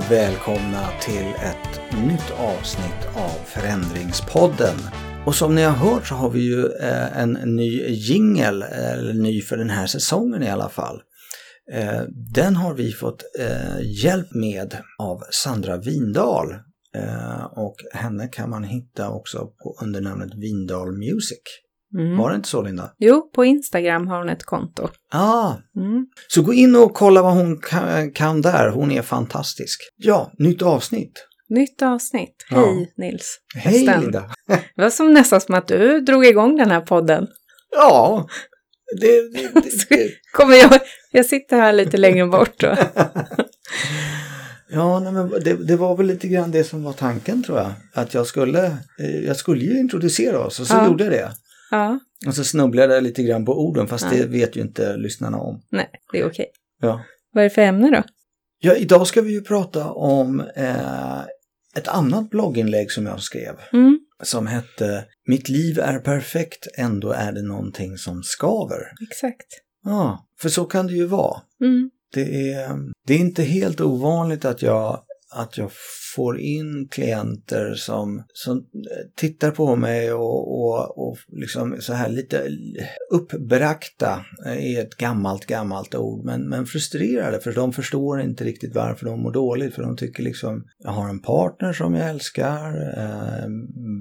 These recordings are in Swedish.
och välkomna till ett nytt avsnitt av Förändringspodden. Och som ni har hört så har vi ju eh, en ny jingel, eh, eller ny för den här säsongen i alla fall. Eh, den har vi fått hjälp med av Sandra Windahl och henne kan man hitta också på, under namnet Windahl Music. Mm. Var det inte så Linda? Jo, på Instagram har hon ett konto. Ah, mm. Så gå in och kolla vad hon kan, kan, där. Hon är fantastisk. Ja, nytt avsnitt. Nytt avsnitt. Ja. Hej Nils. Hej Hästen. Linda. Det var som nästan som att du drog igång den här podden. Ja. Det, det, det, Kommer jag, jag sitter här lite längre bort då. Ja, nej, men det, det, var väl lite grann det som var tanken tror jag. Att jag skulle, eh, jag skulle ju introducera oss och så ja. gjorde jag det. Ja. Och så snubblade jag lite grann på orden fast ja. det vet ju inte lyssnarna om. Nej, det är okej. Ja. Vad är det för ämne då? Ja, idag ska vi ju prata om eh, ett annat blogginlägg som jag skrev. Mm. Som hette Mitt liv är perfekt, ändå är det någonting som skaver. Exakt. Ja, för så kan det ju vara. Mm. Det, är, det är inte helt ovanligt att jag att jag får in klienter som, som eh, tittar på mig och, och, och liksom så här lite uppbrakta är eh, ett gammalt, gammalt ord, men, men frustrerade för de förstår inte riktigt varför de mår dåligt för de tycker liksom jag har en partner som jag älskar, eh,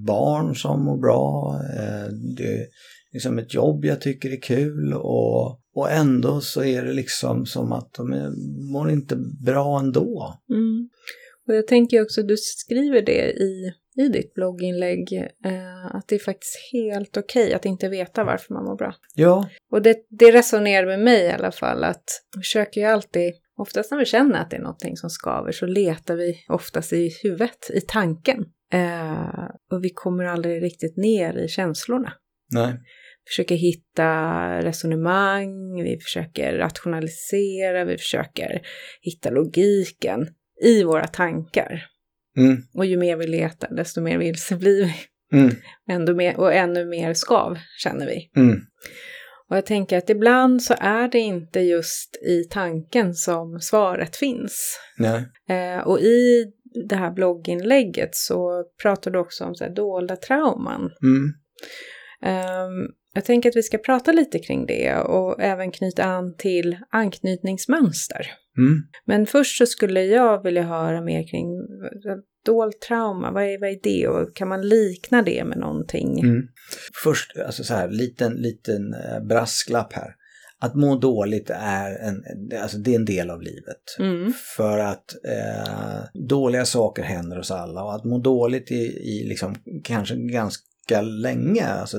barn som mår bra, eh, det är liksom ett jobb jag tycker är kul och, och ändå så är det liksom som att de är, mår inte bra ändå. Mm. Och jag tänker också, du skriver det i, i ditt blogginlägg, eh, att det är faktiskt helt okej okay att inte veta varför man mår bra. Ja. Och det, det resonerar med mig i alla fall, att vi försöker ju alltid, oftast när vi känner att det är någonting som skaver så letar vi oftast i huvudet, i tanken. Eh, och vi kommer aldrig riktigt ner i känslorna. Nej försöker hitta resonemang, vi försöker rationalisera, vi försöker hitta logiken i våra tankar. Mm. Och ju mer vi letar, desto mer vilse blir vi. Mm. Ändå mer, och ännu mer skav känner vi. Mm. Och jag tänker att ibland så är det inte just i tanken som svaret finns. Eh, och i det här blogginlägget så pratar du också om så här dolda trauman. Um, jag tänker att vi ska prata lite kring det och även knyta an till anknytningsmönster. Mm. Men först så skulle jag vilja höra mer kring dolt trauma, vad är, vad är det och kan man likna det med någonting? Mm. Först, alltså så här, liten, liten eh, brasklapp här. Att må dåligt är en, alltså det är en del av livet. Mm. För att eh, dåliga saker händer oss alla och att må dåligt i, i liksom, kanske ganska länge, alltså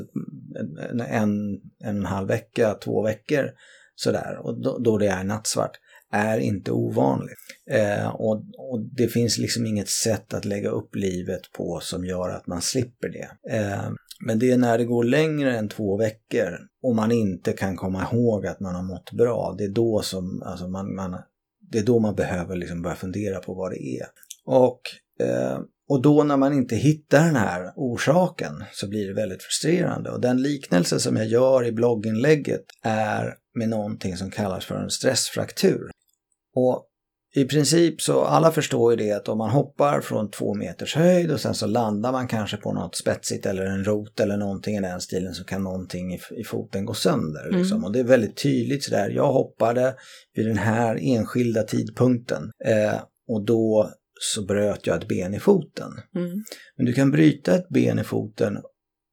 en, en, en halv vecka, två veckor sådär, och då, då det är nattsvart, är inte ovanligt. Eh, och, och, det finns liksom inget sätt att lägga upp livet på som gör att man slipper det. Eh, men det är när det går längre än två veckor och man inte kan komma ihåg att man har mått bra, det är då som alltså man, man det är då man behöver liksom börja fundera på vad det är. Och eh, och då när man inte hittar den här orsaken så blir det väldigt frustrerande. Och den liknelse som jag gör i blogginlägget är med någonting som kallas för en stressfraktur. Och i princip så alla förstår ju det att om man hoppar från två meters höjd och sen så landar man kanske på något spetsigt eller en rot eller någonting i den stilen så kan någonting i, i foten gå sönder. Mm. Liksom. Och det är väldigt tydligt sådär, jag hoppade vid den här enskilda tidpunkten eh, och då så bröt jag ett ben i foten. Mm. Men du kan bryta ett ben i foten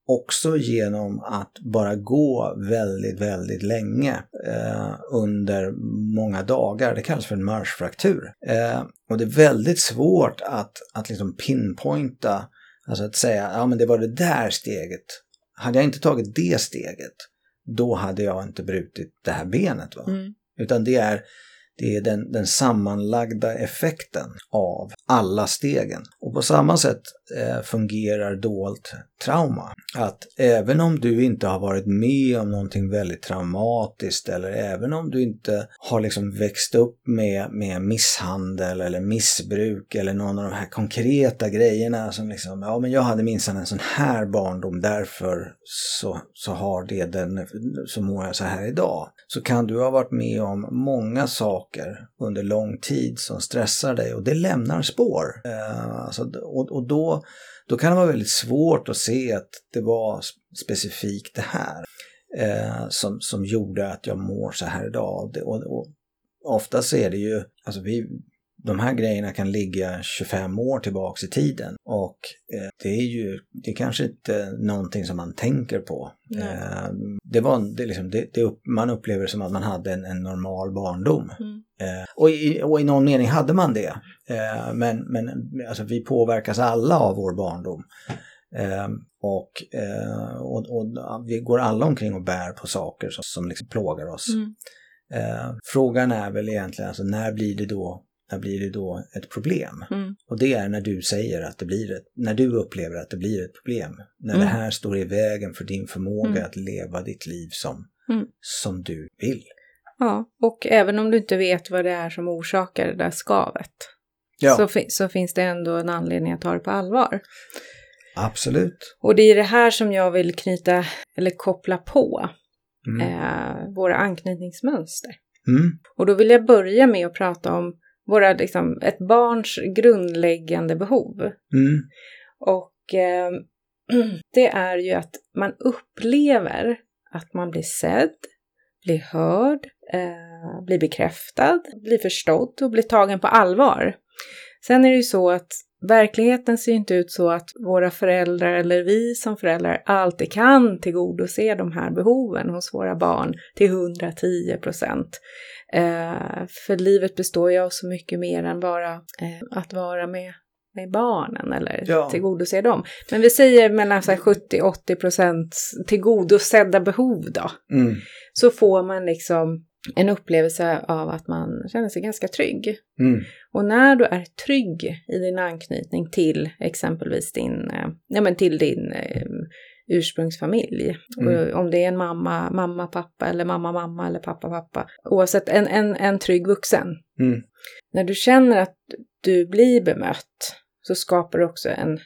också genom att bara gå väldigt, väldigt länge eh, under många dagar. Det kallas för en marschfraktur. Eh, och det är väldigt svårt att, att liksom pinpointa, alltså att säga, ja men det var det där steget. Hade jag inte tagit det steget, då hade jag inte brutit det här benet. Va? Mm. Utan det är det är den, den sammanlagda effekten av alla stegen. Och på samma sätt Eh, fungerar dolt trauma. Att även om du inte har varit med om någonting väldigt traumatiskt eller även om du inte har liksom växt upp med, med misshandel eller missbruk eller någon av de här konkreta grejerna som liksom, ja men jag hade minsann en sån här barndom därför så, så har det den, så mår jag så här idag. Så kan du ha varit med om många saker under lång tid som stressar dig och det lämnar spår. Eh, alltså, och, och då, då kan det vara väldigt svårt att se att det var specifikt det här eh, som, som gjorde att jag mår så här idag. Och, och, och oftast är det ju, alltså vi, de här grejerna kan ligga 25 år tillbaks i tiden och eh, det är ju, det är kanske inte någonting som man tänker på. Eh, det var, det liksom, det, det, man upplever det som att man hade en, en normal barndom. Mm. Eh, och, i, och i någon mening hade man det. Eh, men men alltså, vi påverkas alla av vår barndom. Och, och, och, vi går alla omkring och bär på saker som, som liksom plågar oss. Mm. frågan är väl egentligen, alltså, när blir det då när blir det då ett problem? Mm. Och det är när du säger att det blir ett, när du upplever att det blir ett problem. När mm. det här står i vägen för din förmåga mm. att leva ditt liv som, mm. som du vill. Ja, och även om du inte vet vad det är som orsakar det där skavet ja. så, fi så finns det ändå en anledning att ta det på allvar. Absolut. Och det är det här som jag vill knyta eller koppla på mm. eh, våra anknytningsmönster. Mm. Och då vill jag börja med att prata om våra, liksom, ett barns grundläggande behov. Mm. Och eh, det är ju att man upplever att man blir sedd, blir hörd, eh, blir bekräftad, blir förstådd och blir tagen på allvar. Sen är det ju så att verkligheten ser inte ut så att våra föräldrar eller vi som föräldrar alltid kan tillgodose de här behoven hos våra barn till 110 procent. Eh, för livet består ju av så mycket mer än bara eh, att vara med, med barnen eller ja. tillgodose dem. Men vi säger mellan 70-80 procent tillgodosedda behov då. Mm. Så får man liksom en upplevelse av att man känner sig ganska trygg. Mm. Och när du är trygg i din anknytning till exempelvis din, eh, ja, men till din eh, ursprungsfamilj. Mm. om det är en mamma, mamma, pappa eller mamma, mamma eller pappa, pappa. Oavsett, en, en, en trygg vuxen. Mm. När du känner att du blir bemött så skapar du också en,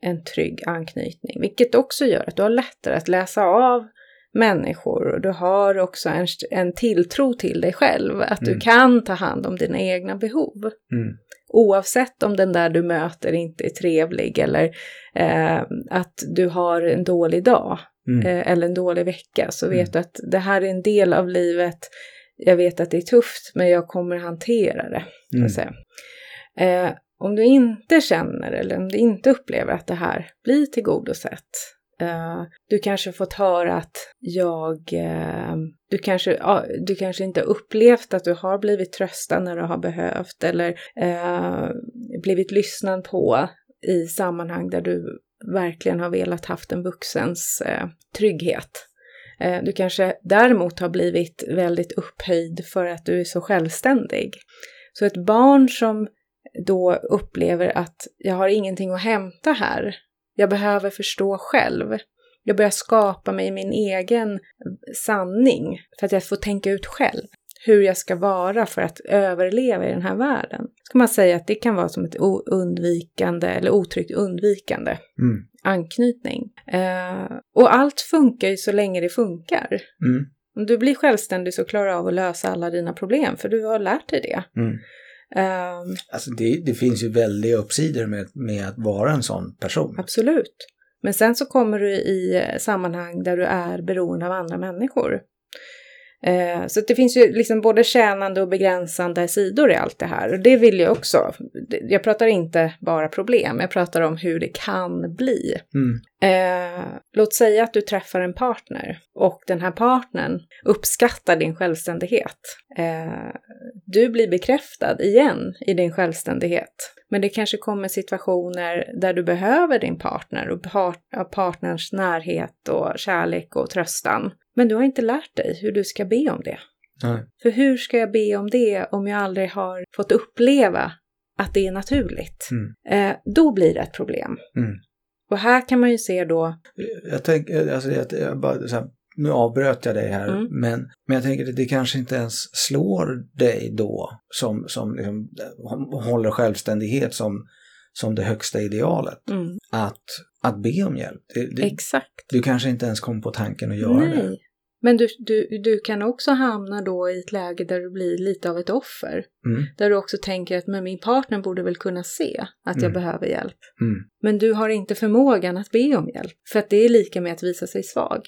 en trygg anknytning. Vilket också gör att du har lättare att läsa av människor och du har också en, en tilltro till dig själv. Att mm. du kan ta hand om dina egna behov. Mm. Oavsett om den där du möter inte är trevlig eller eh, att du har en dålig dag mm. eh, eller en dålig vecka så vet mm. du att det här är en del av livet. Jag vet att det är tufft men jag kommer hantera det. Mm. Eh, om du inte känner eller om du inte upplever att det här blir tillgodosett Uh, du kanske fått höra att jag, uh, du, kanske, uh, du kanske inte upplevt att du har blivit tröstad när du har behövt eller eh, blivit lyssnad på i sammanhang där du verkligen har velat haft en vuxens trygghet. du kanske däremot har blivit väldigt upphöjd för att du är så självständig. Så ett barn som då upplever att jag har ingenting att hämta här, jag behöver förstå själv. Jag börjar skapa mig min egen sanning för att jag får tänka ut själv hur jag ska vara för att överleva i den här världen. Ska man säga att det kan vara som ett undvikande eller otryggt undvikande mm. anknytning. Eh, och allt funkar ju så länge det funkar. Mm. Om du blir självständig så klarar du av att lösa alla dina problem för du har lärt dig det. Mm. Um, alltså det, det, finns ju väldiga uppsidor med, med att vara en sån person. Absolut. Men sen så kommer du i sammanhang där du är beroende av andra människor. Eh, så det finns ju liksom både tjänande och begränsande sidor i allt det här. Och det vill jag också. Jag pratar inte bara problem, jag pratar om hur det kan bli. Mm. Eh, låt säga att du träffar en partner och den här partnern uppskattar din självständighet. Eh, du blir bekräftad igen i din självständighet. Men det kanske kommer situationer där du behöver din partner och part partners närhet och kärlek och tröstan. Men du har inte lärt dig hur du ska be om det. Nej. För hur ska jag be om det om jag aldrig har fått uppleva att det är naturligt, mm. eh, då blir det ett problem. Mm. Och här kan man ju se då... Jag tänker, alltså jag, jag bara, så här, nu avbröt jag dig här, mm. men, men jag tänker att det kanske inte ens slår dig då som, som liksom, håller självständighet som, som det högsta idealet. Mm. Att, att be om hjälp. Det, det, Exakt. Du kanske inte ens kom på tanken att göra Nej. det. Men du, du, du kan också hamna då i ett läge där du blir lite av ett offer. Mm. Där du också tänker att men min partner borde väl kunna se att jag mm. behöver hjälp. Mm. Men du har inte förmågan att be om hjälp. För att det är lika med att visa sig svag.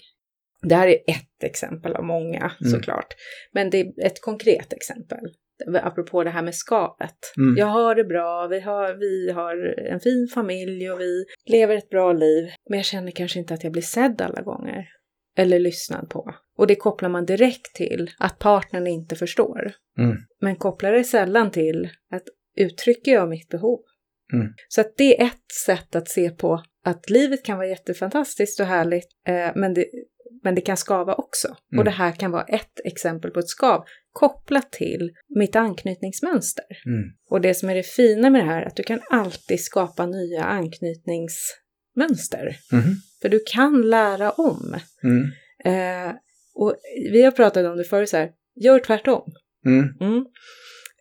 Det här är ett exempel av många mm. såklart. Men det är ett konkret exempel. Apropå det här med skapet. Mm. Jag har det bra, vi har, vi har en fin familj och vi lever ett bra liv. Men jag känner kanske inte att jag blir sedd alla gånger eller lyssnad på. Och det kopplar man direkt till att partnern inte förstår. Mm. Men kopplar det sällan till att uttrycker jag mitt behov? Mm. Så att det är ett sätt att se på att livet kan vara jättefantastiskt och härligt, eh, men, det, men det kan skava också. Mm. Och det här kan vara ett exempel på ett skav kopplat till mitt anknytningsmönster. Mm. Och det som är det fina med det här är att du kan alltid skapa nya anknytningsmönster. Mm. För du kan lära om. Mm. Eh, och vi har pratat om det förut så här, gör tvärtom. Mm. Mm.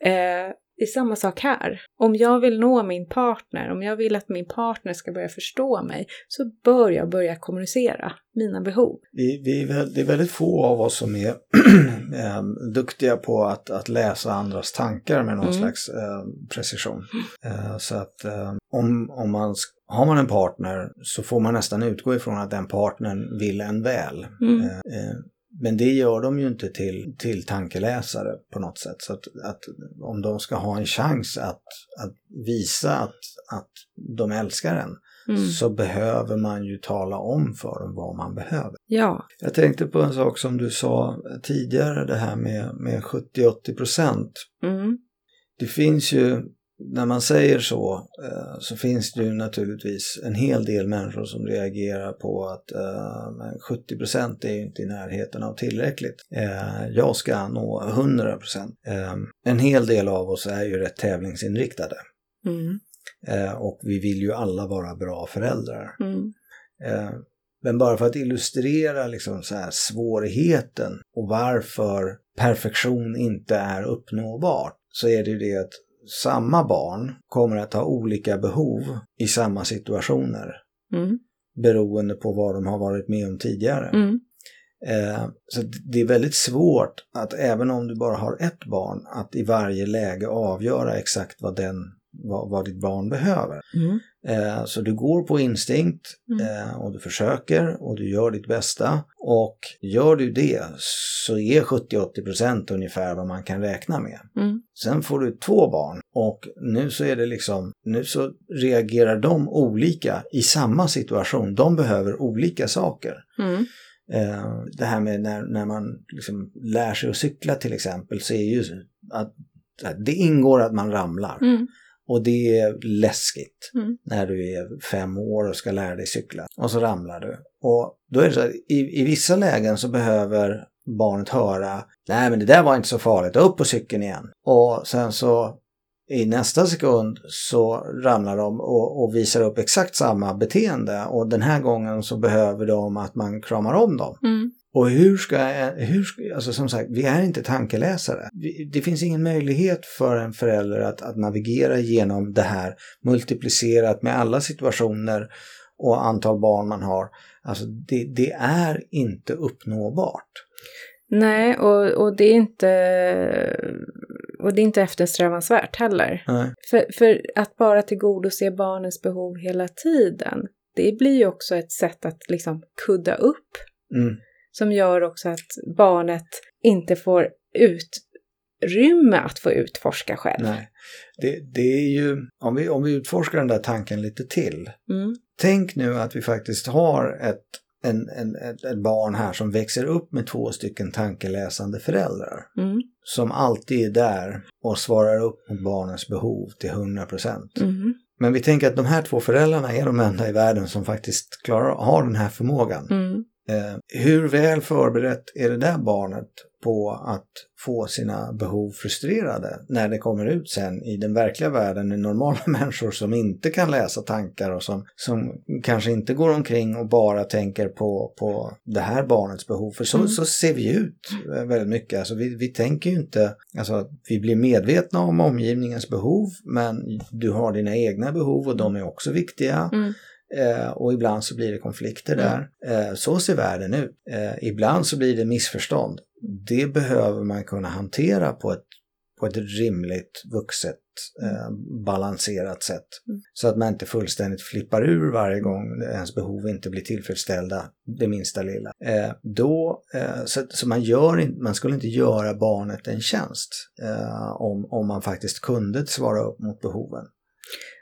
Eh, det är samma sak här. Om jag vill nå min partner, om jag vill att min partner ska börja förstå mig, så bör jag börja kommunicera mina behov. Vi, vi, det är väldigt få av oss som är eh, duktiga på att, att läsa andras tankar med någon mm. slags eh, precision. Eh, så att eh, om, om man har man en partner så får man nästan utgå ifrån att den partnern vill en väl. Mm. Men det gör de ju inte till, till tankeläsare på något sätt. Så att, att om de ska ha en chans att, att visa att, att de älskar en mm. så behöver man ju tala om för dem vad man behöver. Ja. Jag tänkte på en sak som du sa tidigare, det här med, med 70-80 procent. Mm. Det finns ju när man säger så eh, så finns det ju naturligtvis en hel del människor som reagerar på att eh, 70% är ju inte i närheten av tillräckligt. Eh, jag ska nå 100%. Eh, en hel del av oss är ju rätt tävlingsinriktade. Mm. Och vi vill ju alla vara bra föräldrar. Mm. Men bara för att illustrera liksom så här svårigheten och varför perfektion inte är uppnåbart så är det ju det att samma barn kommer att ha olika behov i samma situationer. Mm. Beroende på vad de har varit med om tidigare. Mm. Eh, så det är väldigt svårt att även om du bara har ett barn att i varje läge avgöra exakt vad den vad, vad ditt barn behöver. Mm. Eh, så du går på instinkt mm. eh, och du försöker och du gör ditt bästa. Och gör du det så är 70-80% ungefär vad man kan räkna med. Mm. Sen får du två barn och nu så är det liksom, nu så reagerar de olika i samma situation. De behöver olika saker. Mm. Eh, det här med när, när man liksom lär sig att cykla till exempel så är ju att det ingår att man ramlar. Mm. Och det är läskigt mm. när du är fem år och ska lära dig cykla. Och så ramlar du. Och då är det så att i, i vissa lägen så behöver barnet höra Nej men det där var inte så farligt, upp på cykeln igen. Och sen så i nästa sekund så ramlar de och, och, visar upp exakt samma beteende och den här gången så behöver de att man kramar om dem. Mm. Och hur ska, hur ska, alltså som sagt, vi är inte tankeläsare. Det finns ingen möjlighet för en förälder att, att navigera genom det här multiplicerat med alla situationer och antal barn man har. Alltså det, det är inte uppnåbart. Nej, och, och det är inte och det är inte eftersträvansvärt heller. För, för att bara tillgodose barnens behov hela tiden, det blir ju också ett sätt att liksom kudda upp mm som gör också att barnet inte får utrymme att få utforska själv. Nej. Det, det är ju, om vi, om vi utforskar den där tanken lite till. Mm. Tänk nu att vi faktiskt har ett, en, en, ett, ett, barn här som växer upp med två stycken tankeläsande föräldrar. Mm. Som alltid är där och svarar upp mot barnens behov till 100 procent. Mm. Men vi tänker att de här två föräldrarna är de enda i världen som faktiskt klarar, har den här förmågan. Mm. Eh, hur väl förberett är det där barnet på att få sina behov frustrerade när det kommer ut sen i den verkliga världen med normala människor som inte kan läsa tankar och som, som kanske inte går omkring och bara tänker på, på det här barnets behov. För så, mm. så ser vi ut väldigt mycket. Alltså vi, vi tänker ju inte, alltså vi blir medvetna om omgivningens behov men du har dina egna behov och de är också viktiga. Mm. Eh, och ibland så blir det konflikter mm. där. Eh, så ser världen ut. Eh, ibland så blir det missförstånd. Det behöver man kunna hantera på ett, på ett rimligt, vuxet, eh, balanserat sätt. Mm. Så att man inte fullständigt flippar ur varje gång ens behov inte blir tillfredsställda, det minsta lilla. Eh, då, eh, så, så, man, gör man skulle inte göra barnet en tjänst om, om man faktiskt kunde svara upp mot behoven.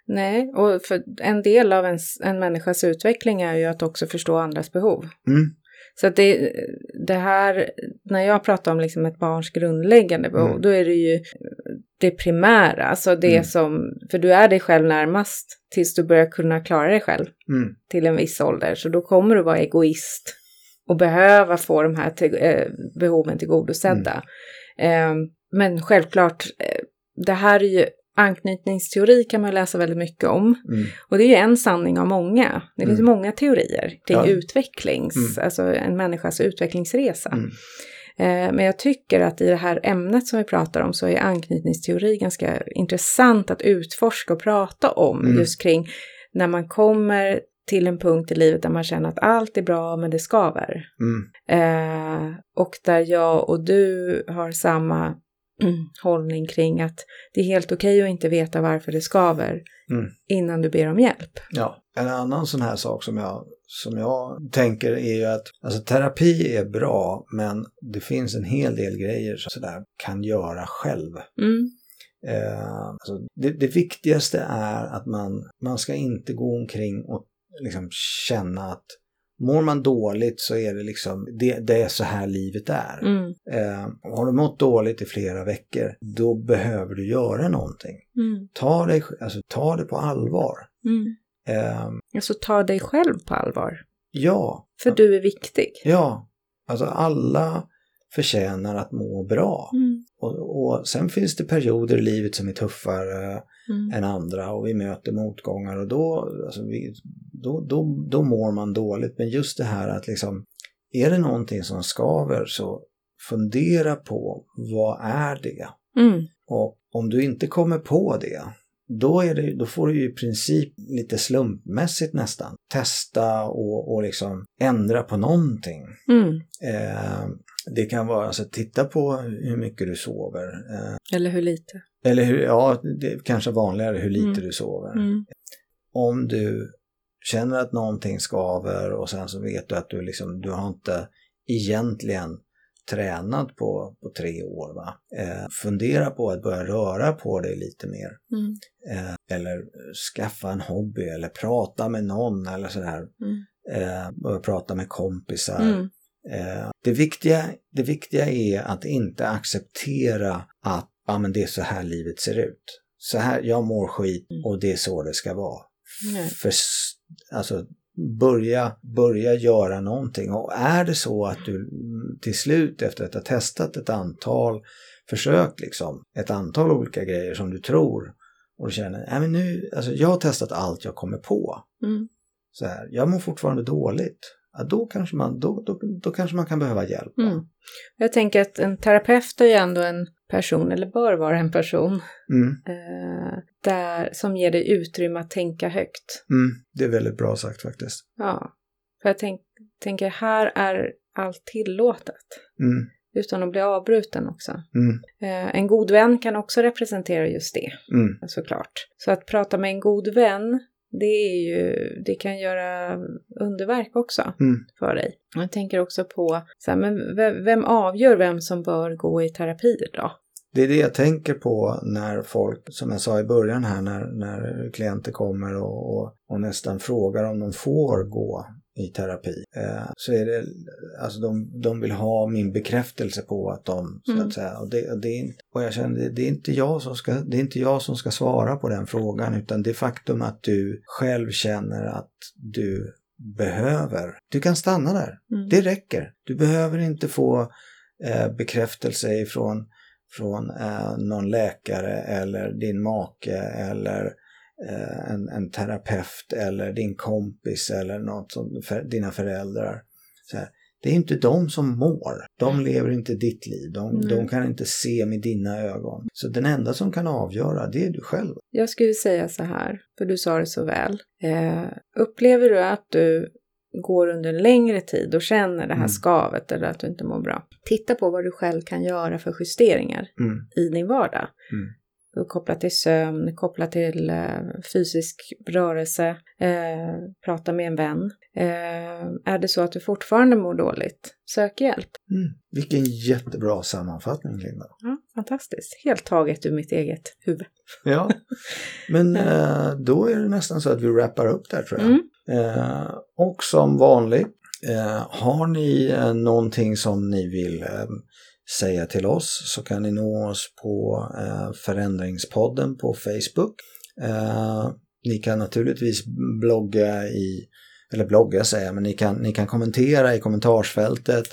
Nej, och för en del av en, en människas utveckling är ju att också förstå andras behov. Mm. Så att det, det här, när jag pratar om liksom ett barns grundläggande behov, mm. då är det ju det primära, alltså det mm. som, för du är dig själv närmast tills du börjar kunna klara dig själv mm. till en viss ålder. Så då kommer du vara egoist och behöva få de här till, eh, behoven tillgodosedda. Eh, men självklart, eh, det här är ju Anknytningsteori kan man läsa väldigt mycket om. Mm. Och det är ju en sanning av många. Det finns mm. många teorier kring ja. utvecklings, mm. alltså en människas utvecklingsresa. Mm. Eh, men jag tycker att i det här ämnet som vi pratar om så är anknytningsteori ganska intressant att utforska och prata om. Mm. Just kring när man kommer till en punkt i livet där man känner att allt är bra men det skaver. Eh, och där jag och du har samma hållning kring att det är helt okej okay att inte veta varför det skaver mm. innan du ber om hjälp. Ja, en annan sån här sak som jag, som jag tänker är ju att alltså, terapi är bra men det finns en hel del grejer som sådär kan göra själv. Mm. Eh, alltså, det, det, viktigaste är att man, man ska inte gå omkring och liksom känna att Mår man dåligt så är det liksom, det, det är så här livet är. Mm. Eh, har du mått dåligt i flera veckor, då behöver du göra någonting. Mm. Ta, dig, alltså, ta det på allvar. Mm. Eh, alltså ta dig själv på allvar. Ja. För du är viktig. Ja. Alltså alla förtjänar att må bra. Mm. Och, och, sen finns det perioder i livet som är tuffare mm. än andra och vi möter motgångar och då, alltså vi, då, då, då mår man dåligt. Men just det här att liksom, är det någonting som skaver så fundera på vad är det? Mm. Och om du inte kommer på det, då, är det, då får du ju i princip lite slumpmässigt nästan testa och, och liksom ändra på någonting. Mm. Eh, det kan vara alltså titta på hur mycket du sover. Eh, eller hur lite. Eller hur, ja, det är kanske vanligare hur lite mm. du sover. Mm. Om du känner att någonting skaver och sen så vet du att du liksom, du har inte egentligen tränat på, på tre år. Va? Eh, fundera på att börja röra på dig lite mer. Mm. Eh, eller skaffa en hobby eller prata med någon eller sådär. Mm. Eh, börja prata med kompisar. Mm. Eh, det, viktiga, det viktiga är att inte acceptera att ja, men det är så här livet ser ut. Så här, jag mår skit mm. och det är så det ska vara. För alltså, börja, börja göra någonting. Och är det så att du till slut efter att ha testat ett antal försök, liksom, ett antal olika grejer som du tror och du känner, nej men nu, alltså jag har testat allt jag kommer på. Mm. Så här, jag mår fortfarande dåligt. Ja, då, kanske man, då, då, då kanske man kan behöva hjälp. Mm. Jag tänker att en terapeut är ju ändå en person, eller bör vara en person, mm. eh, där, som ger dig utrymme att tänka högt. Mm, det är väldigt bra sagt faktiskt. Ja, för jag tänk, tänker här är allt tillåtet. Mm. Utan att bli avbruten också. Mm. Eh, en god vän kan också representera just det, mm. såklart. Så att prata med en god vän det, är ju, det kan göra underverk också mm. för dig. Jag tänker också på, så här, men vem avgör vem som bör gå i terapi då? Det är det jag tänker på när folk, som jag sa i början här, när, när klienter kommer och, och, och nästan frågar om de får gå i terapi. Eh, så är det, alltså de, de vill ha min bekräftelse på att de, så mm. att säga, och, det, det, och jag känner det, det, är inte jag som ska, det är inte jag som ska svara på den frågan utan det faktum att du själv känner att du behöver, du kan stanna där, mm. det räcker. Du behöver inte få eh, bekräftelse ifrån från eh, någon läkare eller din make eller eh, en, en terapeut eller din kompis eller något som, för, dina föräldrar. Här, det är inte de som mår. De mm. lever inte ditt liv. De, mm. de, kan inte se med dina ögon. Så den enda som kan avgöra, det är du själv. Jag skulle säga så här, för du sa det så väl. Eh, upplever du att du går under en längre tid och känner det här mm. skavet eller att du inte mår bra. Titta på vad du själv kan göra för justeringar mm. i din vardag. Mm. Kopplat till sömn, kopplat till eh, fysisk rörelse, eh, prata med en vän. Eh, är det så att du fortfarande mår dåligt, sök hjälp. Mm. Vilken jättebra sammanfattning, Linda. Ja, fantastiskt. Helt taget ur mitt eget huvud. ja, men då är det nästan så att vi wrappar upp där tror jag. Mm. Och som vanligt, har ni eh, någonting som ni vill säga till oss så kan ni nå oss på eh, Förändringspodden på Facebook. Eh, ni kan naturligtvis blogga i, eller blogga säger jag, men ni kan, ni kan kommentera i kommentarsfältet.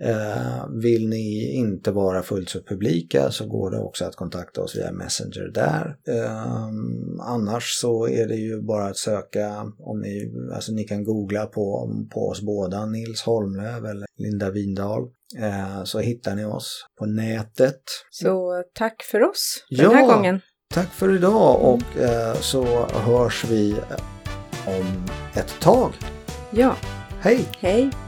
Eh, vill ni inte vara fullt så publika så går det också att kontakta oss via Messenger där. Eh, annars så är det ju bara att söka om ni, alltså ni kan googla på, på oss båda, Nils Holmlöv eller Linda Windahl. Eh, så hittar ni oss på nätet. Så tack för oss den ja, här gången. Tack för idag och så hörs vi om ett tag. Ja. Hej! Hej!